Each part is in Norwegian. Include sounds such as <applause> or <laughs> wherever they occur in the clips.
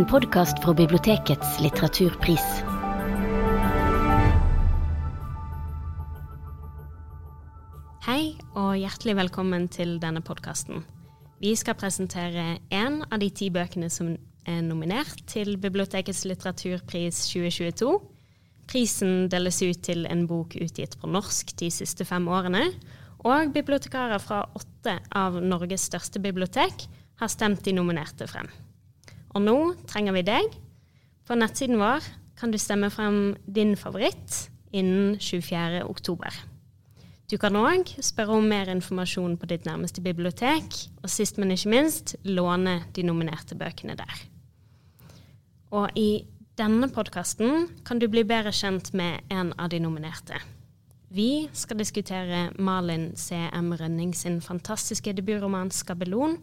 en podkast fra bibliotekets litteraturpris. Hei og hjertelig velkommen til denne podkasten. Vi skal presentere én av de ti bøkene som er nominert til Bibliotekets litteraturpris 2022. Prisen deles ut til en bok utgitt på norsk de siste fem årene. Og bibliotekarer fra åtte av Norges største bibliotek har stemt de nominerte frem. Og nå trenger vi deg. På nettsiden vår kan du stemme frem din favoritt innen 24. oktober. Du kan òg spørre om mer informasjon på ditt nærmeste bibliotek, og sist, men ikke minst, låne de nominerte bøkene der. Og i denne podkasten kan du bli bedre kjent med en av de nominerte. Vi skal diskutere Malin C.M. Rønning sin fantastiske debutroman 'Skabelon'.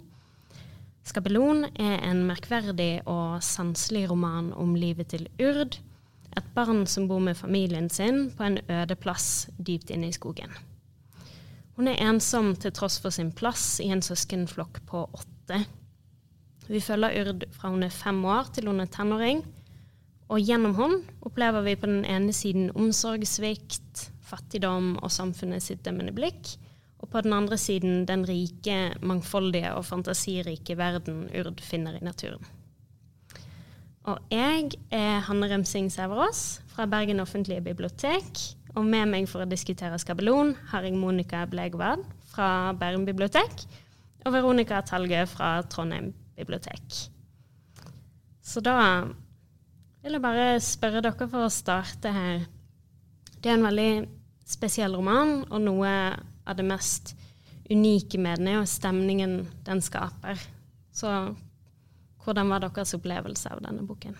'Skabelon' er en merkverdig og sanselig roman om livet til Urd, et barn som bor med familien sin på en øde plass dypt inne i skogen. Hun er ensom til tross for sin plass i en søskenflokk på åtte. Vi følger Urd fra hun er fem år til hun er tenåring, og gjennom hun opplever vi på den ene siden omsorgssvikt, fattigdom og samfunnet sitt dømmende blikk, og på den andre siden den rike, mangfoldige og fantasirike verden Urd finner i naturen. Og jeg er Hanne Remsing Sæverås fra Bergen offentlige bibliotek. Og med meg for å diskutere skabellon har jeg Monica Blegvard fra Bærum bibliotek og Veronica Talgø fra Trondheim bibliotek. Så da vil jeg bare spørre dere for å starte her. Det er en veldig spesiell roman, og noe av det mest unike med den er jo stemningen den skaper. Så hvordan var deres opplevelse av denne boken?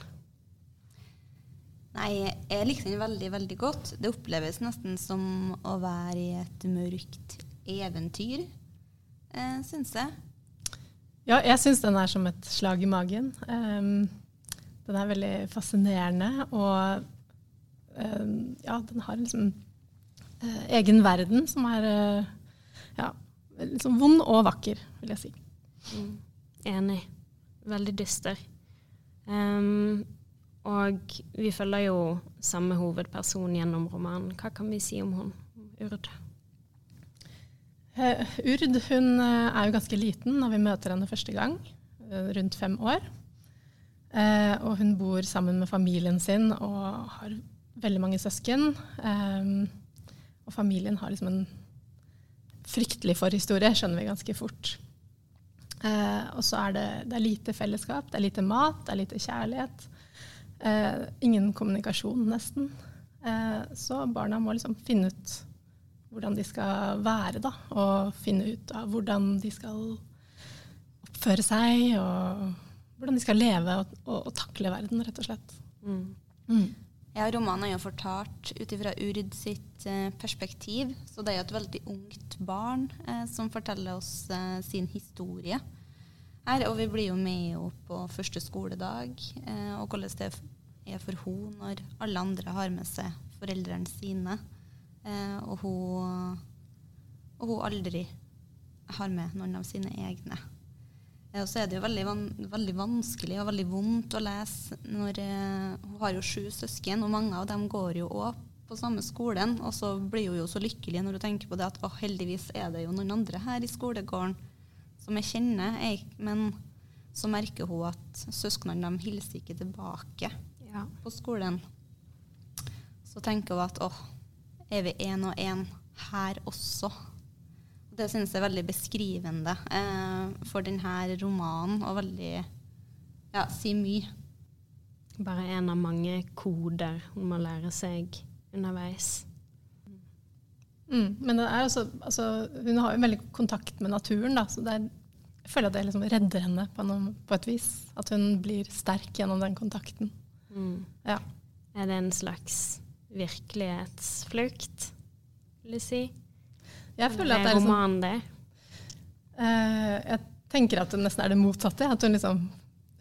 Nei, jeg likte den veldig, veldig godt. Det oppleves nesten som å være i et mørkt eventyr, eh, syns jeg. Ja, jeg syns den er som et slag i magen. Um, den er veldig fascinerende, og um, ja, den har liksom egen verden som er uh, ja, liksom vond og vakker, vil jeg si. Mm. Enig. Veldig dyster. Um, og vi følger jo samme hovedperson gjennom romanen. Hva kan vi si om hun, Urd? Uh, Urd hun uh, er jo ganske liten når vi møter henne første gang, uh, rundt fem år. og hun bor sammen med familien sin og har veldig mange søsken. Um, og familien har liksom en fryktelig forhistorie, skjønner vi ganske fort. og så er det, det er lite fellesskap, det er lite mat, det er lite kjærlighet. Eh, ingen kommunikasjon, nesten. Eh, så barna må liksom finne ut hvordan de skal være, da. Og finne ut av hvordan de skal oppføre seg, og hvordan de skal leve og, og, og takle verden, rett og slett. Mm. Mm. Ja, romanen er jo fortalt ut ifra Urd sitt eh, perspektiv. Så det er jo et veldig ungt barn eh, som forteller oss eh, sin historie her. Og vi blir jo med opp på første skoledag, eh, og hvordan det er for henne når alle andre har med seg foreldrene sine, eh, og, hun, og hun aldri har med noen av sine egne. Og så er det jo veldig, van veldig, vanskelig og veldig vondt å lese når eh, Hun har jo sju søsken, og mange av dem går jo òg på samme skolen. Og så blir hun jo så lykkelig når hun tenker på det at å, heldigvis er det jo noen andre her i skolegården som jeg kjenner, jeg, men så merker hun at søsknene de hilser ikke tilbake ja. på skolen. Så tenker hun at åh, er vi én og én her også? Det synes jeg er veldig beskrivende eh, for denne romanen, og veldig ja, si mye. Bare en av mange koder hun må lære seg underveis. Mm, men også, altså, hun har jo veldig kontakt med naturen, da, så er, jeg føler at det liksom redder henne på, noen, på, et vis. At hun blir sterk gjennom den kontakten. Mm. Ja. Er det en slags virkelighetsflukt, vil jeg si? Jeg føler at det er romanen det? Uh, jeg tenker at det nesten er det motsatte. At hun liksom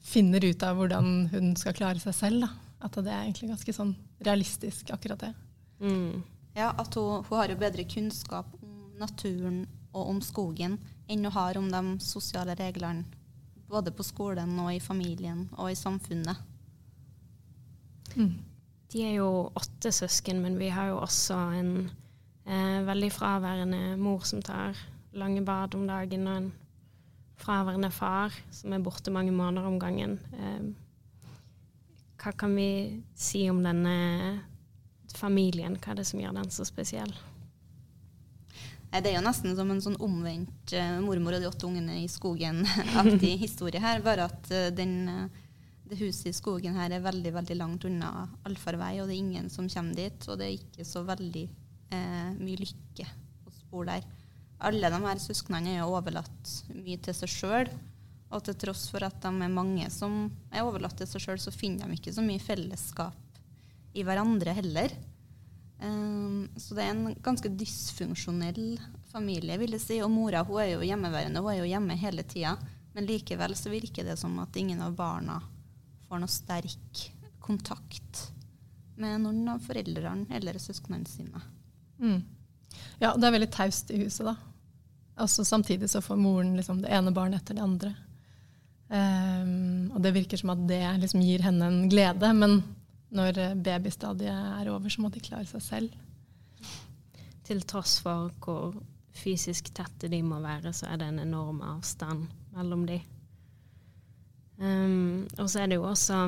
finner ut av hvordan hun skal klare seg selv. Da. At det er egentlig ganske sånn realistisk, akkurat det. Mm. Ja, at hun, hun, har jo bedre kunnskap om naturen og om skogen enn hun har om de sosiale reglene både på skolen og i familien og i samfunnet. Mm. De er jo åtte søsken, men vi har jo også en eh, veldig fraværende mor som tar lange bad om dagen, og en fraværende far som er borte mange måneder om gangen. Eh, hva kan vi si om denne familien? Hva er det som gjør den så spesiell? Det er jo nesten som en sånn omvendt uh, 'mormor og de åtte ungene i skogen'-aktig <laughs> historie her. Bare at uh, den, uh, det huset i skogen her er veldig veldig langt unna allfarvei, og det er ingen som kommer dit. Og det er ikke så veldig mye lykke å spore der. Alle de her søsknene er overlatt mye til seg sjøl. Og til tross for at de er mange som er overlatt til seg sjøl, så finner de ikke så mye fellesskap i hverandre heller. Um, så det er en ganske dysfunksjonell familie, vil jeg si. Og mora hun er jo hjemmeværende, hun er jo hjemme hele tida. Men likevel så virker det som at ingen av barna får noe sterk kontakt med noen av foreldrene eller søsknene sine. Mm. Ja, det er veldig taust i huset, da. Også samtidig så får moren liksom det ene barnet etter det andre. Um, og det virker som at det liksom gir henne en glede, men når eh, babystadiet er over, så må de klare seg selv. Til tross for hvor fysisk tette de må være, så er det en enorm avstand mellom de. Um, og så er det jo også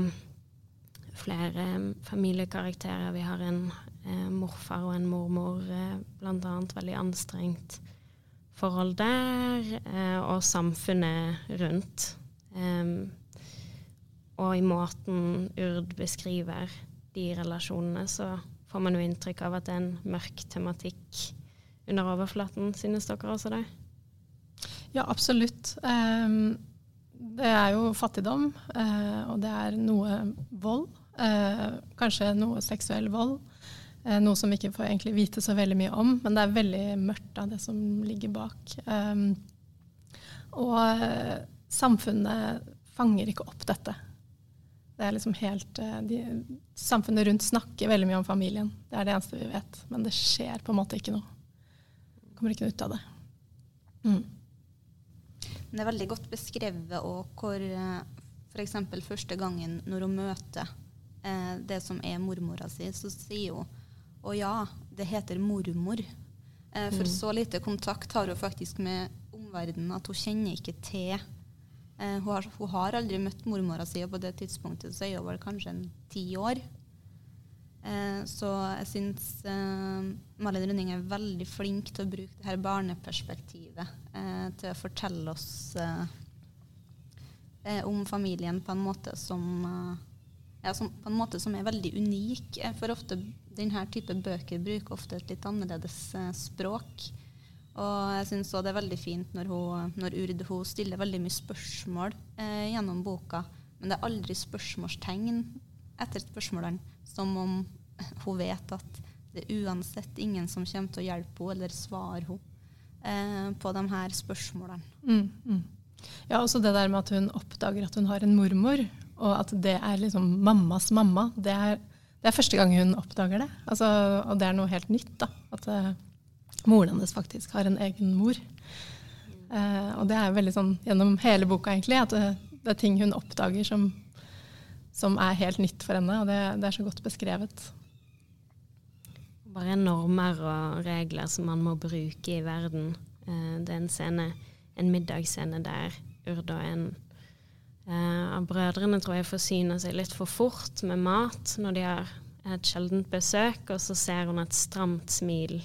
flere familiekarakterer. Vi har en eh, morfar og en mormor, eh, bl.a. veldig anstrengt forhold der, eh, og samfunnet rundt. Og i måten Urd beskriver de relasjonene, så får man jo inntrykk av at det er en mørk tematikk under overflaten. Synes dere også det? Ja, absolutt. Det er jo fattigdom, uh, og det er noe vold. Uh, kanskje noe seksuell vold. Uh, noe som vi ikke får egentlig vite så veldig mye om, men det er veldig mørkt av det som ligger bak. Um, og samfunnet fanger ikke opp dette. Det er liksom helt, eh, de, Samfunnet rundt snakker veldig mye om familien. Det er det eneste vi vet. Men det skjer på en måte ikke noe. Kommer ikke noe ut av det. Mm. Det er veldig godt beskrevet og hvor eh, f.eks. første gangen når hun møter eh, det som er mormora si, så sier hun å ja, det heter mormor. Eh, for mm. så lite kontakt har hun faktisk med omverdenen at hun kjenner ikke til Eh, hun, har, hun, har, aldri møtt mormora si, og på det tidspunktet så er hun vel kanskje en ti år. Eh, så jeg syns eh, Malin Rønning er veldig flink til å bruke det her barneperspektivet eh, til å fortelle oss eh, eh, om familien på en måte som, ja, som, på en måte som er veldig unik. For ofte denne type bøker bruker ofte et litt annerledes språk. Og jeg syns òg det er veldig fint når, hun, når Urd hun stiller veldig mye spørsmål eh, gjennom boka, men det er aldri spørsmålstegn etter spørsmålene, som om <laughs> hun vet at det er uansett ingen som kommer til å hjelpe henne eller svare henne eh, på de her spørsmålene. Mm, mm. Ja, også det der med at hun oppdager at hun har en mormor, og at det er liksom mammas mamma. Det er, det er første gang hun oppdager det. Altså, og det er noe helt nytt. da, at uh, moren hennes faktisk har en egen mor. Uh, og det er veldig sånn gjennom hele boka, egentlig, at det, det er ting hun oppdager som, som, er helt nytt for henne, og det, det, er så godt beskrevet. Bare normer og regler som man må bruke i verden. Uh, det er en scene, en middagsscene der Urd og en av brødrene tror jeg forsyner seg litt for fort med mat når de har et sjeldent besøk, og så ser hun et stramt smil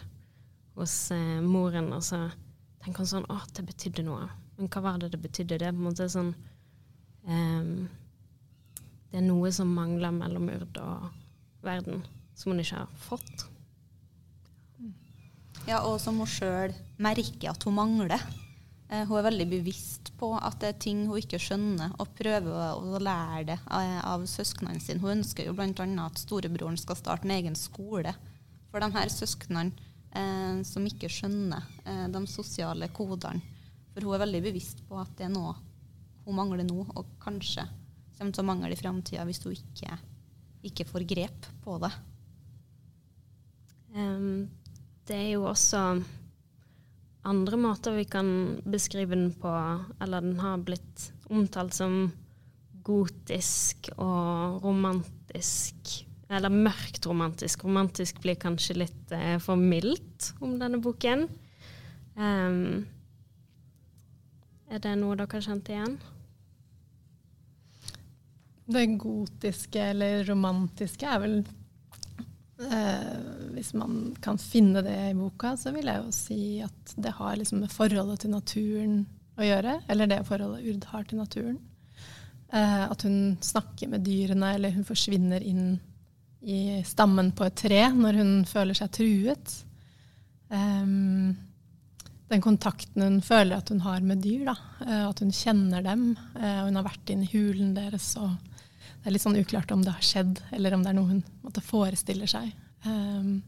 hos eh, moren, og så tenker hun sånn Å, det betydde noe. Men hva var det det betydde? Det er på en måte sånn eh, Det er noe som mangler mellom Urd og verden, som hun ikke har fått. Ja, og som hun sjøl merker at hun mangler. Eh, hun er veldig bevisst på at det er ting hun ikke skjønner, og prøver å lære det av, søsknene sine. Hun ønsker jo bl.a. at storebroren skal starte en egen skole for de her søsknene eh, som ikke skjønner eh, de sosiale kodene. For hun er veldig bevisst på at det er noe hun mangler nå, og kanskje kommer til å mangle i framtida hvis hun ikke, ikke, får grep på det. Um, det er jo også andre måter vi kan beskrive den på, eller den har blitt omtalt som gotisk og romantisk. Eller mørkt romantisk. Romantisk blir kanskje litt eh, for mildt om denne boken. Um, er det noe dere har kjent igjen? Det gotiske eller romantiske er vel eh, Hvis man kan finne det i boka, så vil jeg jo si at det har liksom med forholdet til naturen å gjøre. Eller det forholdet Urd har til naturen. Eh, at hun snakker med dyrene, eller hun forsvinner inn i stammen på et tre når hun føler seg truet. Um, den kontakten hun føler at hun har med dyr, da, uh, at hun kjenner dem. Uh, hun har vært inn i hulen deres, og det er litt sånn uklart om det har skjedd, eller om det er noe hun måtte forestiller seg. Um,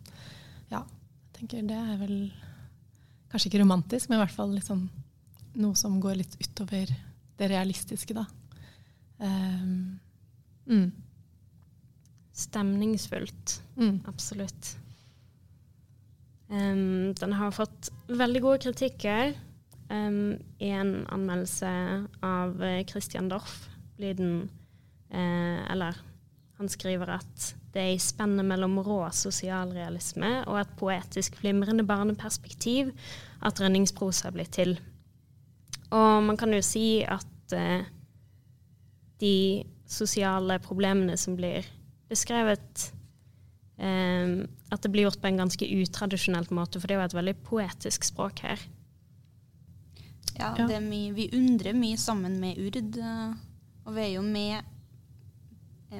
ja, jeg tenker det er vel kanskje ikke romantisk, men i hvert fall sånn, noe som går litt utover det realistiske, da. Um, mm stemningsfullt. Mm. Absolutt. Um, den har fått veldig gode kritikker. Um, I en anmeldelse av Christian Dorff blir den uh, Eller han skriver at det er i spennet mellom rå sosialrealisme og et poetisk flimrende barneperspektiv at rønningsprosa blir til. Og man kan jo si at eh, de sosiale problemene som blir beskrevet eh, at det blir gjort på en ganske utradisjonelt måte, for det er jo et veldig poetisk språk her. Ja, ja. Mye, vi undrer mye sammen med Urd, eh, og vi er jo med,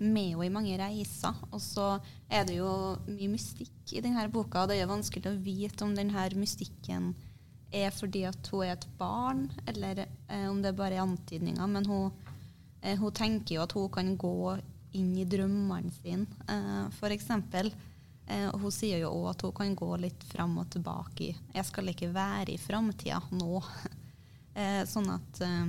med henne i mange reiser. Og så er det jo mye mystikk i denne boka, og det er vanskelig å vite om denne mystikken er fordi at hun er et barn, eller eh, om det bare er antydninger. Men hun, eh, hun tenker jo at hun kan gå inn i drømmene sine, eh, f.eks. Uh, hun sier jo òg at hun kan gå litt fram og tilbake i 'Jeg skal ikke være i framtida nå'. uh, <laughs> sånn at uh,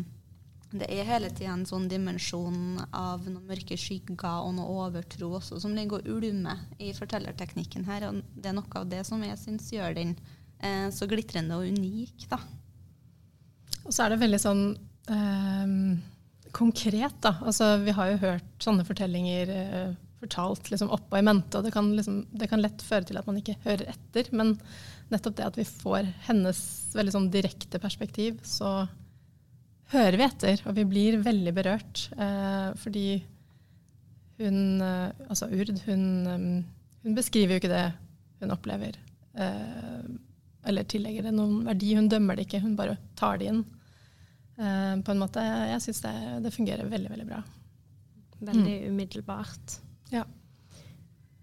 det er hele tida en sånn dimensjon av noen mørke skygger og noe overtro også, som ligger og ulmer i fortellerteknikken her. Og det er noe av det som jeg syns gjør den så glitrende og unik. da. Og så er det veldig sånn eh, konkret, da. Altså, vi har jo hørt sånne fortellinger eh, fortalt liksom, opp og i mente, og det kan, liksom, det kan, lett føre til at man ikke hører etter. Men nettopp det at vi får hennes veldig sånn direkte perspektiv, så hører vi etter, og vi blir veldig berørt. Eh, fordi hun, eh, altså Urd, hun, eh, hun, beskriver jo ikke det hun opplever. Eh, eller tillegger det noen verdi. Hun dømmer det ikke, hun bare tar det inn. Eh, på en måte, Jeg syns det, det, fungerer veldig, veldig bra. Veldig mm. umiddelbart. Ja.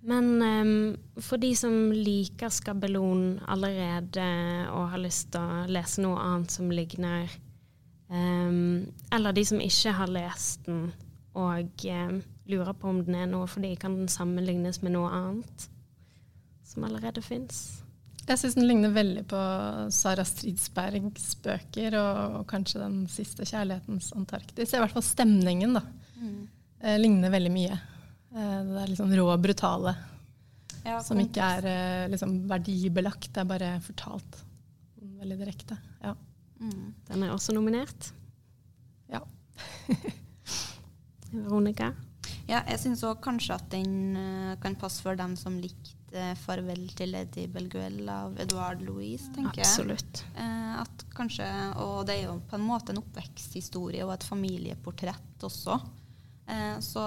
Men um, for de som liker skabelon allerede og har lyst til å lese noe annet som ligner, um, eller de som ikke har lest den og um, lurer på om den er noe for de, kan den sammenlignes med noe annet som allerede fins? Jeg syns den ligner veldig på Sara Stridsbergs bøker, og, og, kanskje den siste 'Kjærlighetens Antarktis'. I hvert fall stemningen da, mm. eh, ligner veldig mye. Eh, det er liksom rå og brutale. Ja, som ikke er eh, liksom verdibelagt, det er bare fortalt veldig direkte. Ja. Mm. Den er også nominert. Ja. <laughs> Veronica? Ja, jeg syns òg kanskje at den uh, kan passe for dem som likte uh, 'Farvel til Lady Belguel' av Edouard Louise, tenker Absolutt. jeg. Absolutt. at kanskje, og det er jo på en måte en oppveksthistorie og et familieportrett også. Så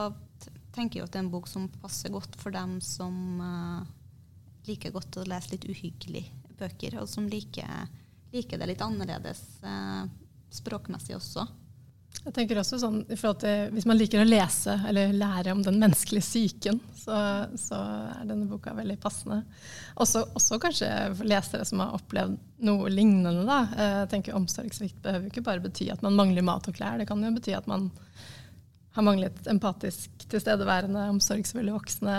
tenker jeg at det er en bok som passer godt for dem som liker godt å lese litt uhyggelige bøker, og som liker, liker det litt annerledes språkmessig også. Jeg tenker også sånn, til, Hvis man liker å lese eller lære om den menneskelige psyken, så, så, er denne boka veldig passende. Også, også, kanskje for lesere som har opplevd noe lignende. Da. Jeg tenker Omsorgssvikt behøver ikke bare bety at man mangler mat og klær. Det kan jo bety at man har manglet empatisk tilstedeværende, omsorgsfulle voksne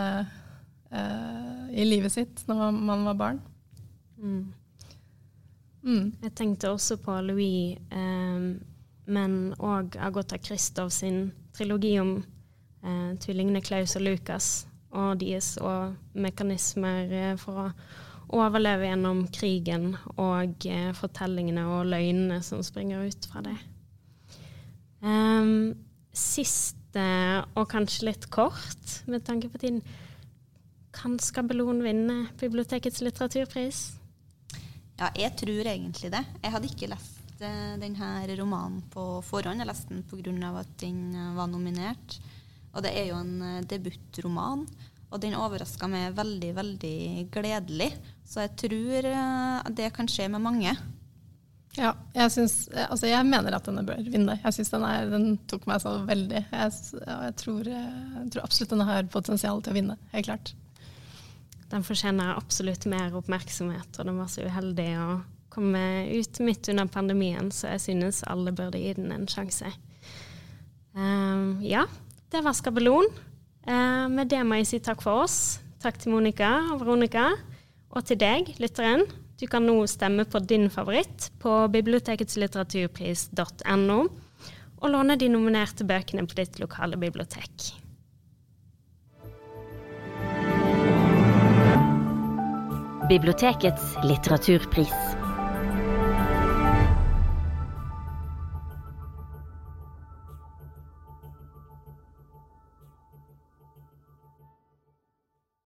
eh, i livet sitt når man var barn. Mm. Mm. Jeg tenkte også på Louis. eh, men òg Agota Christov sin trilogi om eh, tvillingene Klaus og Lukas og deres og mekanismer eh, for å overleve gjennom krigen og eh, fortellingene og løgnene som springer ut fra det. Um, siste, og kanskje litt kort med tanke på tiden, kan Skabelon vinne bibliotekets litteraturpris? Ja, jeg tror egentlig det. Jeg hadde ikke lest uh, denne romanen på forhånd. Jeg leste den pga. at den uh, var nominert. Og det er jo en uh, debutroman. Og den overraska meg veldig, veldig gledelig. Så jeg tror uh, det kan skje med mange. Ja, jeg, synes, altså jeg mener at denne bør vinne. Jeg synes den, den, tok meg så veldig. Jeg, jeg, tror, jeg, tror, absolutt den har potensial til å vinne. Helt klart. Den fortjener absolutt mer oppmerksomhet, og den var så uheldig å komme ut midt under pandemien, så jeg synes alle burde gi den en sjanse. Um, ja, det var Skabelon. Uh, med det må jeg si takk for oss. Takk til Monica og Veronica. Og til deg, lytteren. Du kan nå stemme på din favoritt på biblioteketslitteraturpris.no, og låne de nominerte bøkene på ditt lokale bibliotek. Bibliotekets litteraturpris.